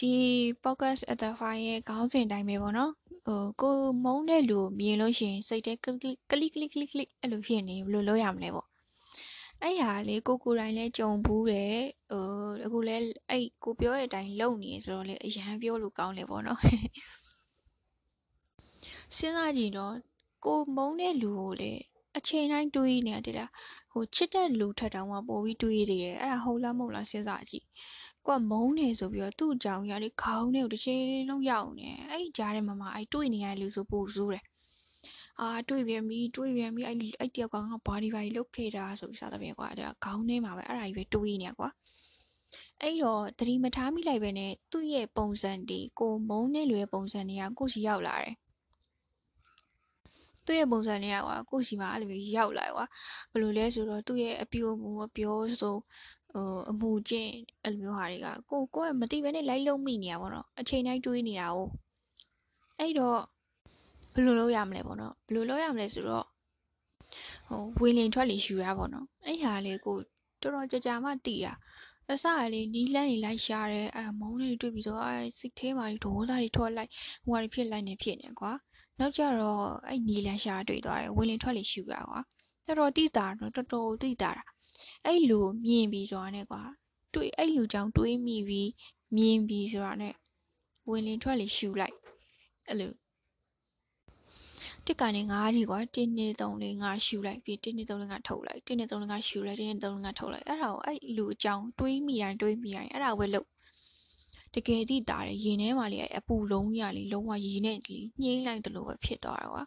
ဒီ podcast at the file ရဲ့ခေါင်းစဉ်အတိုင်းပဲပေါ့နော်ဟိုကိုမုန်းတဲ့လူကိုမြင်လို့ရှိရင်စိတ်ထဲကလစ်ကလစ်ကလစ်ကလစ်အဲ့လိုဖြစ်နေဘယ်လိုလုပ်ရမလဲပေါ့အဲ့ဟာလေကိုကိုတိုင်းလဲကြုံဘူးတယ်ဟိုအခုလဲအဲ့ကိုပြောတဲ့အတိုင်းလုပ်နေဆိုတော့လေအရန်ပြောလို့ကောင်းတယ်ပေါ့နော်စဉ်းစားကြည့်တော့ကိုမုန်းတဲ့လူကိုလေအချိန်တိုင်းတွေးနေရတယ်လားဟိုချစ်တဲ့လူထက်တောင်မှပိုပြီးတွေးသေးတယ်အဲ့ဒါဟုတ်လားမဟုတ်လားစဉ်းစားကြည့် ကိုကမုန်းနေဆိုပြီးတော့သူ့အကြောင်းရလေခေါင်းထဲကိုတစ်ချိန်လုံးရောက်နေအဲ့ကြားထဲမှာမှအဲ့တွေးနေရတဲ့လူဆိုပိုဆိုးတယ်အာတွေးပြန်ပြီတွေးပြန်ပြီအဲ့အဲ့တယောက်ကငါဘာဒီဘာဒီလုတ်ခဲ့တာဆိုပြီးစသဖြင့်ကွာအဲ့ဒါခေါင်းထဲမှာပဲအဲ့ဒါကြီးပဲတွေးနေရကွာအဲ့တော့သတိမထားမိလိုက်ပဲနဲ့သူ့ရဲ့ပုံစံတွေကိုမုန်းတဲ့လူရဲ့ပုံစံတွေကကိုရှိရောက်လာတယ်သူ့ရဲ့ပုံစံတွေကကွာကိုရှိမှာအဲ့လိုမျိုးရောက်လာကွာဘယ်လိုလဲဆိုတော့သူ့ရဲ့အပြိုမူအပြောဆို ဟိုအမှုချင်းအဲ့လိုမျိုးဟာတွေကကိုကိုကမတိပဲနဲ့လိုက်လုံးမိနေရပါတော့အချိန်တိုင်းတွေးနေတာ哦အဲ့တော့ဘယ်လိုလုပ်ရမလဲပေါ့နော်ဘယ်လိုလုပ်ရမလဲဆိုတော့ဟိုဝင်လင်ထွက်လေယူတာပေါ့နော်အဲ့ဟာလေးကိုတော်တော်ကြာကြာမှတည်တာအစကလေးနီးလန်းနေလိုက်ရှာတယ်အဲမုန်းနေတွေ့ပြီးဆိုအဲစိတ်ထဲမှာဒေါသတွေထွက်လိုက်ဟိုဟာတွေဖြစ်လိုက်နေဖြစ်နေကွာနောက်ကြတော့အဲ့နီးလန်းရှာတွေ့သွားတယ်ဝင်လင်ထွက်လေယူတာကွာ တော်တော်တိတာတော့တော်တော်တိတာတာအဲ့လူမြင်ပြီးဆိုတာနဲ့ကွာတွေ့အဲ့လူကြောင့်တွေးမိပြီးမြင်ပြီးဆိုတာနဲ့ဝင်လင်ထွက်လေရှူလိုက်အဲ့လိုတစ်ကနေငါးဒီကွာ1 2 3 4 5ရှူလိုက်ပြီး1 2 3 4 5ထုတ်လိုက်1 2 3 4 5ရှူလိုက်1 2 3 4 5ထုတ်လိုက်အဲ့ဒါကိုအဲ့လူအကြောင်းတွေးမိတိုင်းတွေးမိတိုင်းအဲ့ဒါပဲလုပ်တကယ်တိတာတယ်ရင်ထဲမှာလေအပူလုံးရလေလုံးဝရေနဲ့လေညှိမ့်လိုက်တယ်လို့ပဲဖြစ်သွားတာကွာ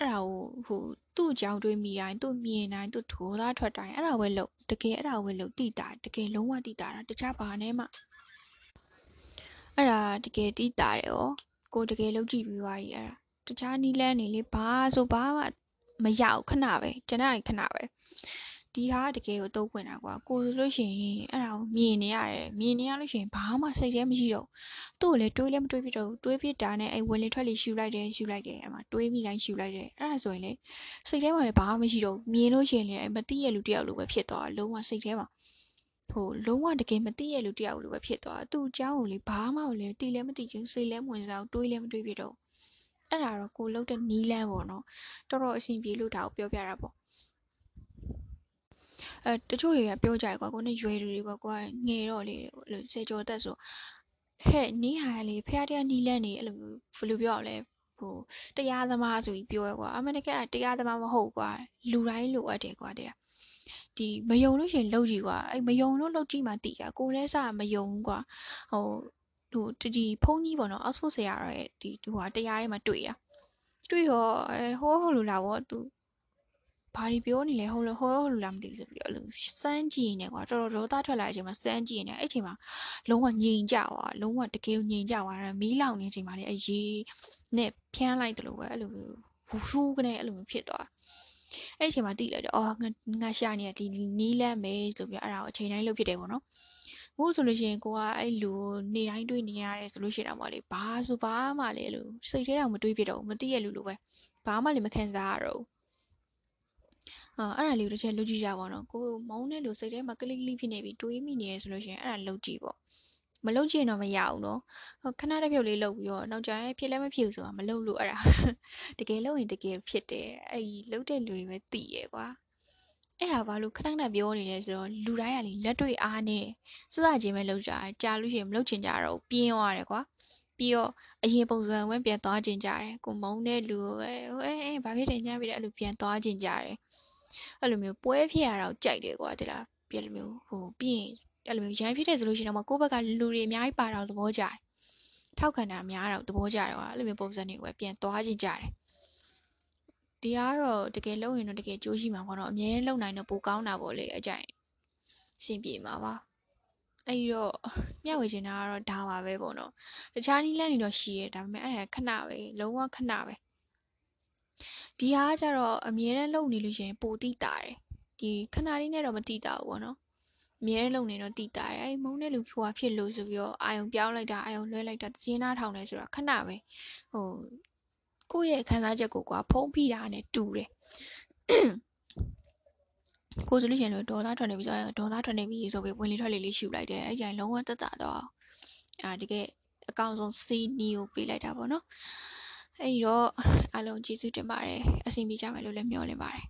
အဲ့ဒါကိုဟိုသူ့ကြောင်တွေးမိတိုင်းသူ့မြင်တိုင်းသူ့ထိုးသားထွက်တိုင်းအဲ့ဒါပဲလို့တကယ်အဲ့ဒါပဲလို့တိတာတကယ်လုံးဝတိတာတာတခြားဘာနဲ့မှအဲ့ဒါတကယ်တိတာတယ်ရောကိုတကယ်လုံးကြည့်ပြီးသွားပြီအဲ့ဒါတခြားနီးလန်းနေလေဘာဆိုဘာမှမရအောင်ခဏပဲကျွန်တော်ခဏပဲ ဒီဟာတကယ်ကိုတုံးပွင့်တာကွာကိုဆိုလို့ရှိရင်အဲ့ဒါကိုမြင်နေရတယ်မြင်နေရလို့ရှိရင်ဘာမှစိတ်ထဲမရှိတော့သူ့ကိုလည်းတွေးလည်းမတွေးဖြစ်တော့တွေးဖြစ်တာနဲ့အဲ့ဝင်လေထွက်လေရှူလိုက်တယ်ရှူလိုက်တယ်အဲ့မှာတွေးမိတိုင်းရှူလိုက်တယ်အဲ့ဒါဆိုရင်လေစိတ်ထဲမှာလည်းဘာမှမရှိတော့မြင်လို့ရှိရင်လည်းမသိရလူတယောက်လိုပဲဖြစ်သွားလုံးဝစိတ်ထဲမှာဟိုလုံးဝတကယ်မသိရလူတယောက်လိုပဲဖြစ်သွားသူ့အကြောင်းကိုလေဘာမှမလဲတိလည်းမသိချင်စိတ်လည်းမဝင်စားတွေးလည်းမတွေးဖြစ်တော့အဲ့ဒါတော့ကိုလုတ်တဲ့နီးလန်းပေါ့နော်တော်တော်အဆင်ပြေလို့ဒါကိုပြောပြတာပေါ့ အဲတချို့တွေကပြောကြရကွာကိုနဲ့ရွယ်တွေကွာကိုကငယ်တော့လေစေကျော်သက်ဆိုဟဲ့နီးဟာလေဖះတရားနီးလန်းနေအဲ့လိုဘယ်လိုပြောရလဲဟိုတရားသမားဆိုပြီးပြောရကွာအမေကတရားသမားမဟုတ်ကွာလူတိုင်းလိုအပ်တယ်ကွာတဲ့ဒီမယုံလို့ရှင်လှုပ်ကြည့်ကွာအဲ့မယုံလို့လှုပ်ကြည့်မှတည်တာကိုလည်းစမယုံကွာဟိုဟိုဒီဖုန်းကြီးပေါ့နော် Oxford ဆရာရဲ့ဒီဟိုဟာတရားထဲမှာတွေ့တာတွေ့တော့အဲဟိုးဟိုလိုလာပေါ့သူ ဘာဒီပြောနေလဲဟိုလိုဟိုးဟိုလိုလာမသိဘူးဆိုပြီးအဲ့လိုစမ်းကြည့်နေကွာတော်တော်ဒေါသထွက်လာတဲ့အချိန်မှာစမ်းကြည့်နေအဲ့ချိန်မှာလုံးဝငြိမ်ကြသွားလုံးဝတကယ်ငြိမ်ကြသွားတယ်မီးလောင်နေချိန်မှာလေအရေးနဲ့ဖျန်းလိုက်တယ်လို့ပဲအဲ့လိုဟူရှူးကနေအဲ့လိုမျိုးဖြစ်သွားအဲ့ချိန်မှာတိလိုက်တယ်အော်ငါငါရှာနေဒီနီးလန့်မယ်ဆိုပြီးအဲ့ဒါကိုအချိန်တိုင်းလုပ်ဖြစ်တယ်ပေါ့နော်ဘို့ဆိုလို့ရှိရင်ကိုကအဲ့လူနေတိုင်းတွေ့နေရတယ်ဆိုလို့ရှိရင်တော့လေဘာဆိုဘာမှလေအဲ့လိုစိတ်ထဲတော့မတွေးဖြစ်တော့ဘူးမသိရလူလိုပဲဘာမှလည်းမခံစားရတော့ဘူး အာအဲ့ဒါလေးကိုတစ်ချက်လုပ်ကြည့်ကြပါတော့ကိုမုန်းတဲ့လူစိတ်ထဲမှာကလစ်ကလစ်ဖြစ်နေပြီတွေးမိနေရဆိုလို့ရှိရင်အဲ့ဒါလုပ်ကြည့်ပေါ့မလုပ်ကြည့်တော့မရဘူးနော်ခဏတစ်ဖြုတ်လေးလုပ်ပြီးတော့နောက်ကျရင်ဖြစ်လည်းမဖြစ်ဘူးဆိုတာမလုပ်လို့အဲ့ဒါတကယ်လုပ်ရင်တကယ်ဖြစ်တယ်အဲ့ဒီလုပ်တဲ့လူတွေပဲသိရကွာအဲ့ဟာဘာလို့ခဏခဏပြောနေလဲဆိုတော့လူတိုင်းကလေလက်တွေ့အားနဲ့စစချင်းပဲလောက်ကြတယ်ကြာလို့ရှိရင်မလောက်ချင်ကြတော့ပြင်းသွားတယ်ကွာပြီးတော့အရင်ပုံစံဝင်ပြန်သွားခြင်းကြတယ်ကိုမုံတဲ့လူပဲဟိုအဲအဲဘာဖြစ်တယ်ညဖြစ်တယ်အဲ့လိုပြန်သွားခြင်းကြတယ် အဲ့လိုမျိုးပွဲဖြစ်ရတော့ကြိုက်တယ်ကွာဒီလားပြလိုမျိုးဟိုပြီးရင်အဲ့လိုမျိုးရမ်းဖြစ်တယ်ဆိုလို့ရှိရင်တော့ကိုယ့်ဘက်ကလူတွေအများကြီးပါတော့သဘောကျတယ်ထောက်ခံတာများတော့သဘောကျတယ်ကွာအဲ့လိုမျိုးပုံစံတွေကိုပဲပြန်သွားခြင်းကြတယ်ဒီကတော့တကယ်လုံရင်တော့တကယ်ကြိုးရှိမှာပေါ့နော်အများလုံနိုင်တော့ပိုကောင်းတာပေါ့လေအကြိုင်အဆင်ပြေမှာပါအဲ့တော့မျှဝေချင်တာကတော့ဒါပါပဲပေါ့နော်တခြားနည်းလမ်းတွေတော့ရှိရဲဒါပေမဲ့အဲ့ဒါခဏပဲလုံးဝခဏပဲ ဒီဟာကျတော့အမြဲတမ်းလုံနေလို့ရှိရင်ပိုတိတာတယ်ဒီခဏလေးနဲ့တော့မတိတာဘူးပေါ့နော်အမြဲတမ်းလုံနေတော့တိတာတယ်အဲ့မုန်းတဲ့လူဖြူဟာဖြစ်လို့ဆိုပြီးတော့အာယုံပြောင်းလိုက်တာအာယုံလွှဲလိုက်တာကျင်းသားထောင်တယ်ဆိုတာခဏပဲဟိုကိုယ့်ရဲ့ခံစားချက်ကိုကွာဖုံးဖိတာနဲ့တူတယ်ကိုဆိုလို့ရှိရင်တော့ဒေါ်သားထွက်နေပြီဆိုတော့ဒေါ်သားထွက်နေပြီဆိုပြီးဝင်လေထွက်လေလေးရှူလိုက်တယ်အဲ့ကြိုင်လုံးဝတက်တာတော့အာတကယ်အကောင်းဆုံးစီနီကိုပေးလိုက်တာပေါ့နော် အဲ့ဒီတော့အားလုံးကျေးဇူးတင်ပါတယ်အဆင်ပြေကြမယ်လို့လည်းမျှော်လင့်ပါတယ်